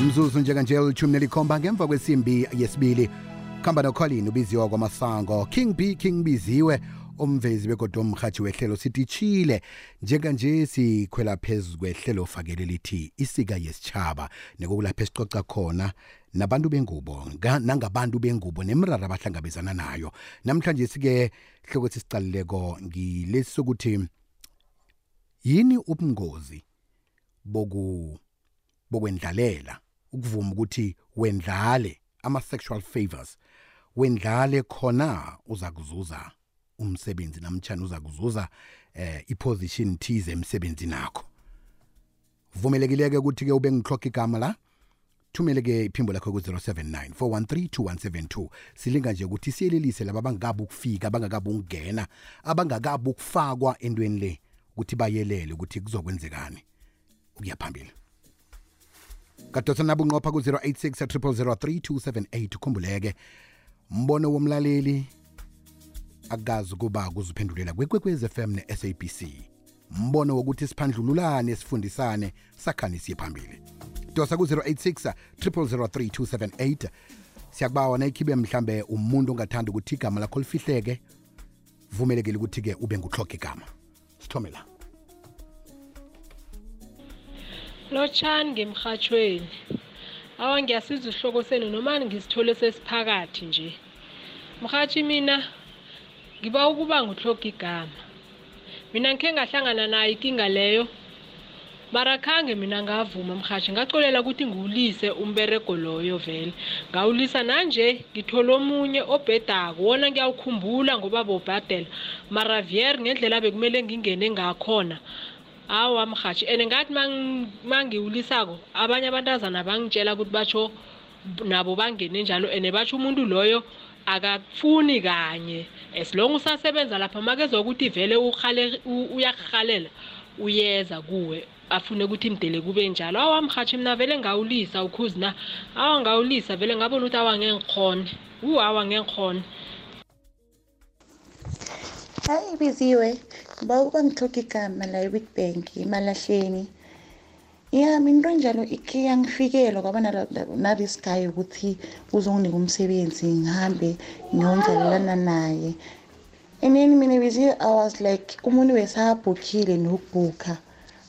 mzuzu njenganje lithumi nelikhomba ngemva kwesimbi yesibili. Khamba nocolin ubiziwa kwamasango. King b king biziwe umvezi begodwa umrhatshi wehlelo sithi chile. Njenganje sikhwela phezu kwehlelo fakele lithi isika yesitshaba nekokulapho esicoca khona nabantu bengubo nga- nangabantu bengubo nemrara abahlangabezana nayo. Namhlanje sike hloko sisicalileko ngilesi sokuthi yini ubungozi boku bokwendlalela ukuvuma ukuthi wendlale ama-sexual favors. Wendlale khona uza kuzuza umsebenzi namtshana uza kuzuza eh, iposition thize emsebenzini akho vumelekile-ke ukuthi-ke ube ngihloka igama la? Thumele-ke iphimbo lakho ku-079 413 2172 silinga nje ukuthi siyelelise laba abangakabi ukufika abangakabi ukungena abangakabi ukufakwa entweni le ukuthi bayelele ukuthi kuzokwenzekani. Ukuya phambili. Kadosa nabo unqopha ku-086 3278 ukhumbuleke mbono womlaleli akazi ukuba kuziphendulela kwekwekwez fm ne-sabc mbono wokuthi siphandlululane sifundisane sakhani siye phambili. Dosa ku-086 3278 siyakubawa nayikhibe mhlambe umuntu ongathanda ukuthi igama lakho lifihleke. Vumelekile ukuthi-ke ube nguhloga igama. Sithome la lotshani ngemrhatshweni awa ngiyasiza isihloko senu noma ngisithole sesiphakathi nje. Mrhatshi mina ngiba ukuba nguhloga igama. Mina ngikhe ngahlangana nayo inkinga leyo. Mara khange mina ngavuma mrhatshi ngacolela ukuthi ngiwulise umberego loyo vele. Ngawulisa nanje ngithole omunye obhedako wona ngiyawukhumbula ngoba bobhadela. Mara vier ngendlela bekumele ngingene ngakhona awa mrhatshi and ngathi mangiwulisako abanye abantazana bangitshela ukuthi batsho nabo bangene njalo. And batsho umuntu loyo akafuni kanye. As long usasebenza lapha makezwa ukuthi vele urhale- u- uyakurhalela uyeza kuwe afune ukuthi mdele kube njalo. Awa mrhatshi mina vele ngawulisa ukhuzi na? Awa ngawulisa. Vele ngabona ukuthi awa ngengikhone u awa ngengikhone hayi biziwe ngiba ukuba ngihloga igama la e-wit bank emalahleni ya mina into enjalo ikhe yangifikela kwaba na-this guy ukuthi uzonginika umsebenzi ngihambe ngiyondlalelana naye and then mina biziwe i was like umuntu besabhukhile nokubhukha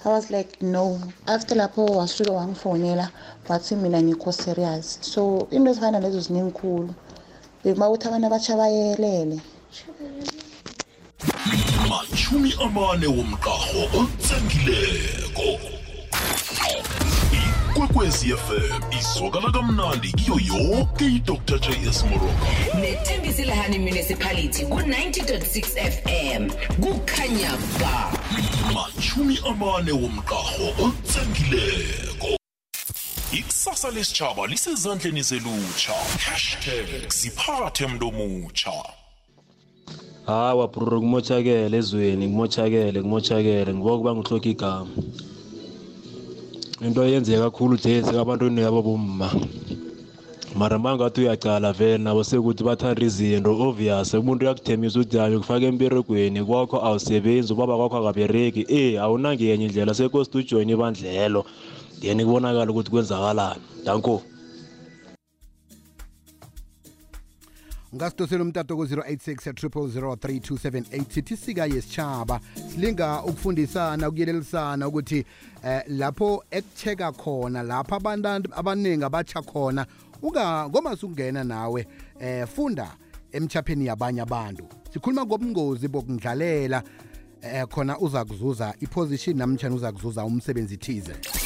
i was like no. After lapho wasuke wangifonela wathi mina ngikho serious so into ezifana lezo ziningikhulu bekuba ukuthi abantu abatsha bayelele machumi amane womqarho otsengileko. Ikwekwezi fm izwakala kamnandi kiyo yoke idr j s moroka. Netembisile municipality ku-90.6 fm kukhanya ba. Machumi amane womqarho otsengileko. Ikusasa lesitshaba lisezandleni zelutsha. Hashtag siphathe mntomutsha hawa bruro kumoshakele ezweni kumoshakele kumoshakele ngiba kuba ngihloka igama. Into eyenzeka kakhulu nje sekabantwini yabobomma mara mangathi uyacala vele nabo sekuthi bathanda izinto obvious umuntu uyakuthembisa ukuthi hayi ukufaka emberegweni kwakho awusebenzi ubaba kwakho akabereki e awunangenye indlela sekosi ujoyine ibandlelo. Then kubonakala ukuthi kwenzakalani. Danko. Ungasidosela umtato ku-086 3278 sithi sika yesitshaba silinga ukufundisana ukuyelelisana ukuthi eh, lapho ekucheka khona lapho abantu abaningi abatsha khona unga ngoma sukungena nawe eh funda emchapheni yabanye abantu. Sikhuluma ngobungozi bokundlalela eh khona uza kuzuza iposition namtshana uza kuzuza umsebenzi thize.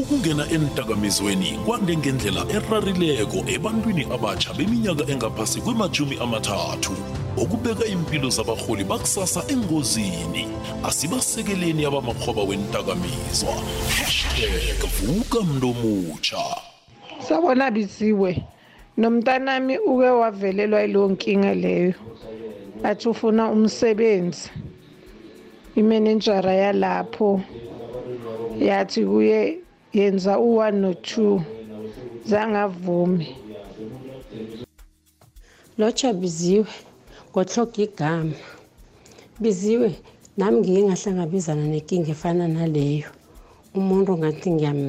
Ukungena entakamizweni kwande ngendlela erarileko ebantwini abatsha beminyaka engaphasi kwemajumi amathathu. Okubeka impilo zabarholi bakusasa engozini asibasekeleni abamakhoba wentakamizwa hashtag vuka mntomutsha sabona biziwe nomntanami uke wavelelwa yileyo nkinga leyo. Athi ufuna umsebenzi. Imenenjara yalapho yathi kuye yenza u-one no-two zangavumi. Lotsha biziwe ngohloga igama. Biziwe nami ngike ngahlangabezana nenkinga efana naleyo. Umuntu ngathi ngiyam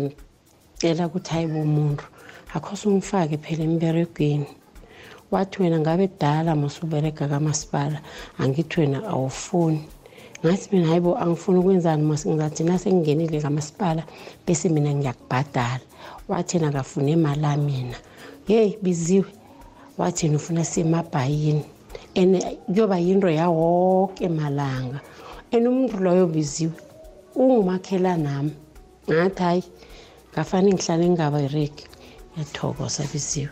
cela ukuthi hayi bomuntu akho sungifake phela emberegweni. Wathi wena ngabe dala masuberega kamasipala angithi wena awufuni. Ngathi mina hayi bo angifuni ukwenzani mas ngizathi nasengingenile kamasipala bese mina ngiyakubhadala. Wathi yena akafune imali amina yeyi biziwe. Wathi yena ufuna semabhayini and kuyoba yinto yawoke malanga. And umuntu loyo biziwe ungumakhela nami. Ngathi hayi ngafane ngihlale ngingabereki ngiyathokoza biziwe.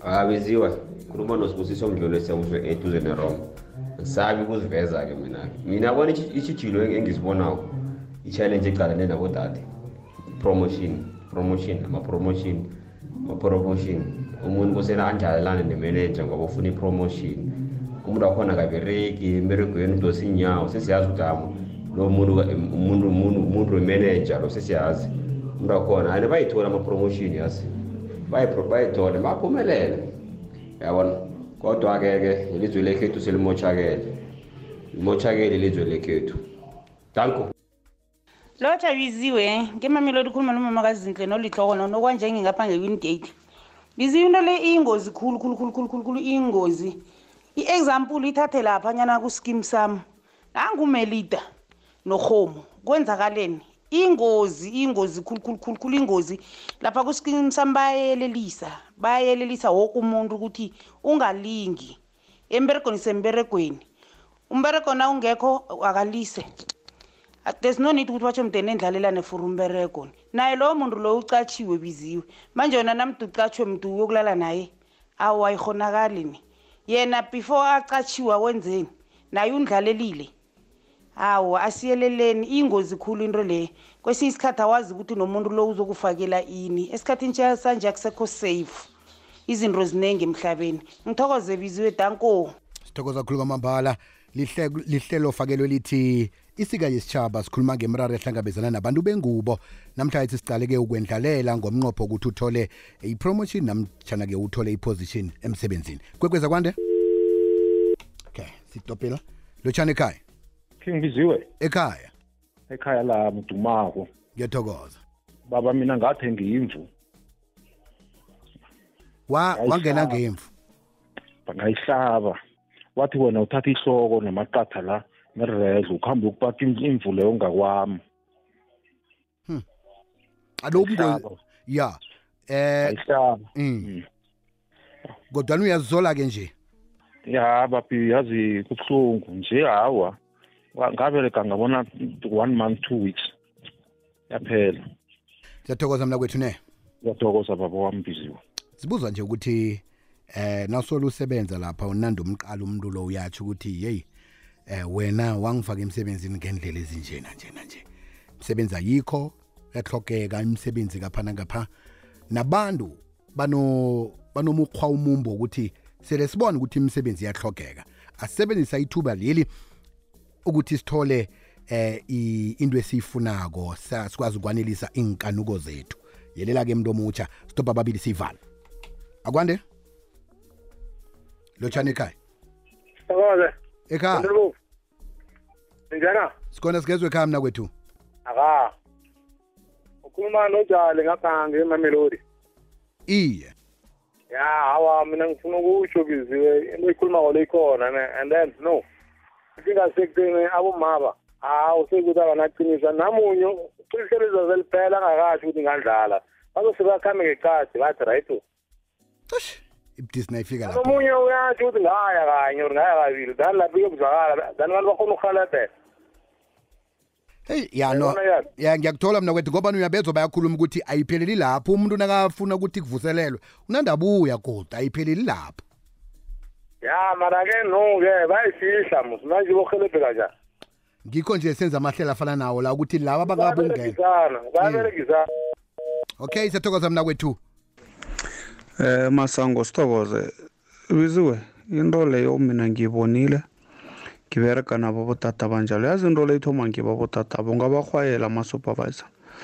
Abeziwa khuluma nosibusiso mdlolo esiyakusho eduze neroma. Ngisabi ukuziveza-ke mina mina bona ichijilo engizibonako i-challenge ecalane nabodade. Promotion promotion ama-promotion ama-promotion. Umuntu kusena anjalalane nemanager ngoba ufuna i-promotion. Umuntu wakhona akabereki emberegweni udosa inyawo sesiyazi ukuthi amo lo muntu umuntu umuntu umuntu wemanager lo sesiyazi. Umuntu wakhona ane bayithola ama-promotion yazi. Bayithole baphumelele. Yabona kodwa-ke ke ilizwe lekhethu selimoshakele limoshakele ilizwe lekhethu. Danko. Lotsha biziwe ngemamelodi khuluma nomama kazinhle nolihloko nokwanje ngingapha nge-wingate biziwe into le iyingozi khulu khulu khulu khulu khulu khulu iyingozi. I-example ithathe laphanyana kuskim sam. Nangumelida norhomo kwenzakaleni? Ingozi ingozi khulu khulu khulu ingozi. Lapha kuskim sam bayayelelisa bayayelelisa woke umuntu ukuthi ungalingi emberegweni semberegweni. Umberego na ungekho akalise. There's no need ukuthi watsho mdeni endlalelane for umberego. Naye lowo muntu lowo ucatshiwe biziwe. Manje yona namntu ucatshwe mntu uyokulala naye awu ayikhonakali ni. Yena before acatshiwe wenzeni naye undlalelile. Hawu asiyeleleni. Iyingozi khulu into leyo kwesinye isikhathi awazi ukuthi nomuntu lo uzokufakela ini. Esikhathini sanje akusekho safe. Izinto ziningi emhlabeni. Ngithokoze biziwe danko sithokoza kakhulu kwamambala. Lihlelo fakelwe lithi isika yesitshaba sikhuluma ngemraro ehlangabezana nabantu bengubo. Namhlanje sicale-ke ukwendlalela ngomnqopho ukuthi uthole i-promotion namtshana-ke uthole i-position emsebenzini. Kwekweza kwande? Okay sitopela. Lotshani ekhaya. Ngibiziwe ekhaya? Ekhaya la mdumako ngiyathokoza. Baba mina ngathenga imvu wa wangena ngemvu bangayihlaba. Wathi wena uthatha ihloko namaqatha la nerezo ukuhambe ukupata imvu leyo ngakwami alo ubungozi ya eh ayihlaba mm. kodwa uyazizola-ke nje? Ya bapi yazi kubuhlungu nje hawa. Ngabereka ngabona one month two weeks. Yaphela. Siyathokoza mna kwethu ne? Ngiyathokoza baba wami biziwe sibuzwa nje ukuthi eh nawusola usebenza lapha unanda umqala umuntu lo uyatsho ukuthi hey eh wena wangifaka emsebenzini ngendlela ezinjena njena nje msebenza yikho yahlokeka imisebenzi kaphana ngapha nabantu bano banomukhwa umumbo ukuthi sele sibona ukuthi imisebenzi iyahlogeka asisebenzisa ithuba leli ukuthi sithole eh into esiyifunako sikwazi ukwanelisa inkanuko zethu yelela ke mntu omutsha stop ababili sivala akwande lotshani ekhaya Sithokoze. ekhaya. Njana? sikhona sigezwe ekhaya mna kwethu Aka. Ukhuluma nojale ngapha ngemamelodi. iye Ya hawa mina ngifuna ukusho biziwe into ikhuluma ngolo ikhona ne and then no. Singasekuteni abomaba. Hawu sekuthi abanaqinisa namunye uqiniselo zeliphela angakasho ukuthi ngandlala. Bazose bakhambe ngeqadi bathi right. ibudisi nayifika lapho Nomunye uyatsho ukuthi ngaya kanye or ngaya kabili. Dani lapho kuyokuzwakala. Dani abantu bakhona ukuhalebhe. hey ya no Yabona yani? ya ngiyakuthola mna kwethu ngoba uyabezwa bayakhuluma ukuthi ayipheleli lapho umuntu nakafuna ukuthi kuvuselelwe unandabuya kodwa ayipheleli lapho Ya mara ke no ke bayifihla musi manje bohelebhe kanjani? ngikho nje senza amahlela afana nawo la ukuthi laba bangabungena bayaberegisana bayaberegisana okay siyathokoza mna kwethu. Eh masango sithokoze. Biziwe into leyo mina ngiyibonile ngibereka nabo botata banjalo. Yazi into leyo ithoma ngiba botata bungabarhwayela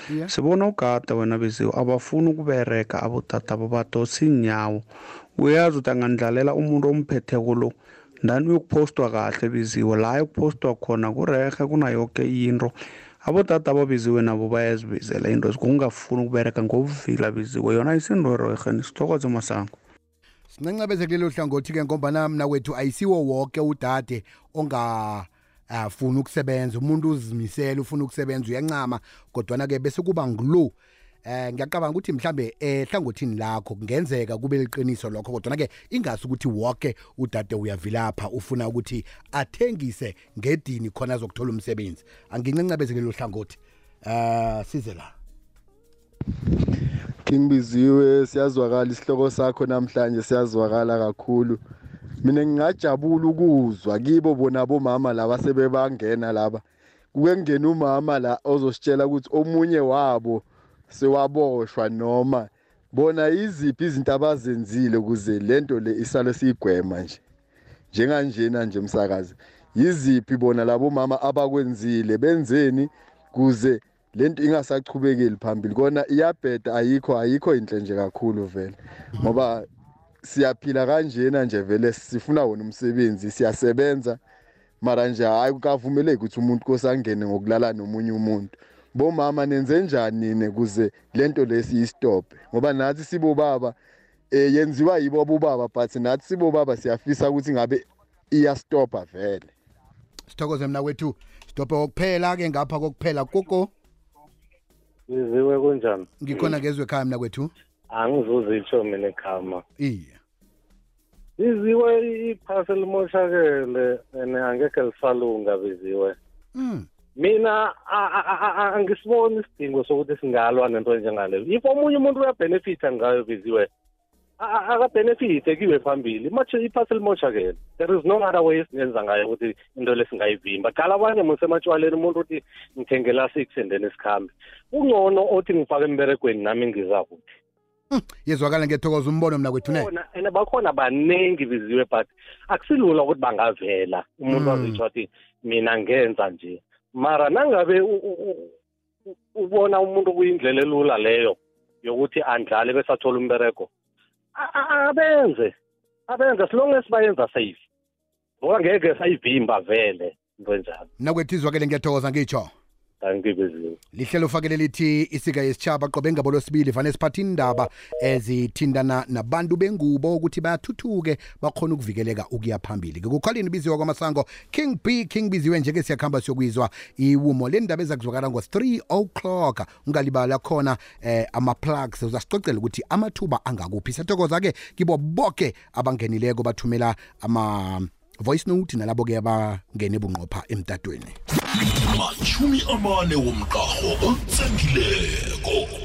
ama-supervisor sibona ugada wena biziwe abafuni ukubereka abotata babadosa iinyawo. Uyazi ukuthi angandlalela umuntu omphetheko lo. Ndani uyokuphostwa kahle biziwe la yokuphostwa khona kurehe kunayoke into. Abotata ababiziwe nabo bayazibizela into kungafuni ukubereka ngobuvila biziwe yona isindoro erheni sithokoze masango. Sincancabeze kulelo hlangothi-ke ngombana mna wethu ayisiwo woke udade onga afuna ukusebenza umuntu uzimisela ufuna ukusebenza uyancama kodwana-ke bese kuba ngulo eh ngiyacabanga ukuthi mhlambe ehlangothini lakho kungenzeka kube liqiniso lokho kodwa ke ingasi ukuthi wonke udade uyavilapha ufuna ukuthi athengise ngedini khona azokuthola umsebenzi. Angincancabeze lelo hlangothi. Eh size la. Kingbiziwe siyazwakala isihloko sakho namhlanje siyazwakala kakhulu. Mina ngingajabula ukuzwa kibo bona bomama laba sebebangena laba. Kuke kungena umama la ozositshela ukuthi omunye wabo sewaboshwa noma bona iziphi izinto abazenzile ukuze lento le isale siyigwema nje. Njenganjena nje umsakazi yiziphi bona labo mama abakwenzile benzeni kuze lento ingasachubekeli phambili? Kona iyabheda ayikho ayikho inhle nje kakhulu vele. Ngoba siyaphila kanjena nje vele sifuna wona umsebenzi siyasebenza. Mara nje hayi kukavumeleki ukuthi umuntu kosangene ngokulala nomunye umuntu. Bomama nenze njani nine kuze lento lesiyistophe ngoba nathi sibobaba eh yenziwa yibo bobaba but nathi sibobaba siyafisa ukuthi ngabe iyastopha vele. Sithokoze mina kwethu. Stophe kokuphela ke ngapha kokuphela kuko iziwe kunjani? Ngikhona ngezwe ekhaya mina kwethu. Angizuze itsho mina ekhama iya iziwe iphasi limoshakele and angekhe lisalunga biziwe mm mina angisiboni isidingo sokuthi singalwa nento enjengaleyo. If omunye umuntu uyabhenefitha ngayo biziwe akabhenefithe kiwe phambili. Iphasi limoshakele there is no other way esingenza ngayo ukuthi into lesingayivimba qala abanye musematshwaleni umuntu uthi ngithengela six and then isikhambi ungcono othi ngifake emberegweni nami ngizakuphi? Yezwakala ngiyathokoza umbono mina kwethu ne? And bakhona baningi biziwe but akusilula ukuthi bangavela umuntu Mm. azitsho athi mina ngenza nje. Mara nangabe ubona umuntu kuyindlela elula leyo yokuthi andlale bese athola umbereko abenze abenze as long as bayenza safe. Ngoba ngeke sayivimba vele into enjalo mina kwethu izwakele ngiyathokoza ngitsho. Lihlelo ufakele lithi isika yesitshaba qobe ngabo losibili vane siphatha indaba ezithintana nabantu bengubo ukuthi bayathuthuke bakhona ukuvikeleka ukuya phambili. Kukholini ibiziwa kwamasango king b king biziwe njeke siyakuhamba siyokwizwa iwumo. Le ndaba ezakuzwakala ngo-3 o'clock ungalibala khona eh, ama-plugs. Uzasicocela ukuthi amathuba angakuphi. Siyathokoza-ke kibo boke abangenileko bathumela ama voice note nalabo-ke abangene bunqopha emtatweni. Machumi amane womqaho otsengileko.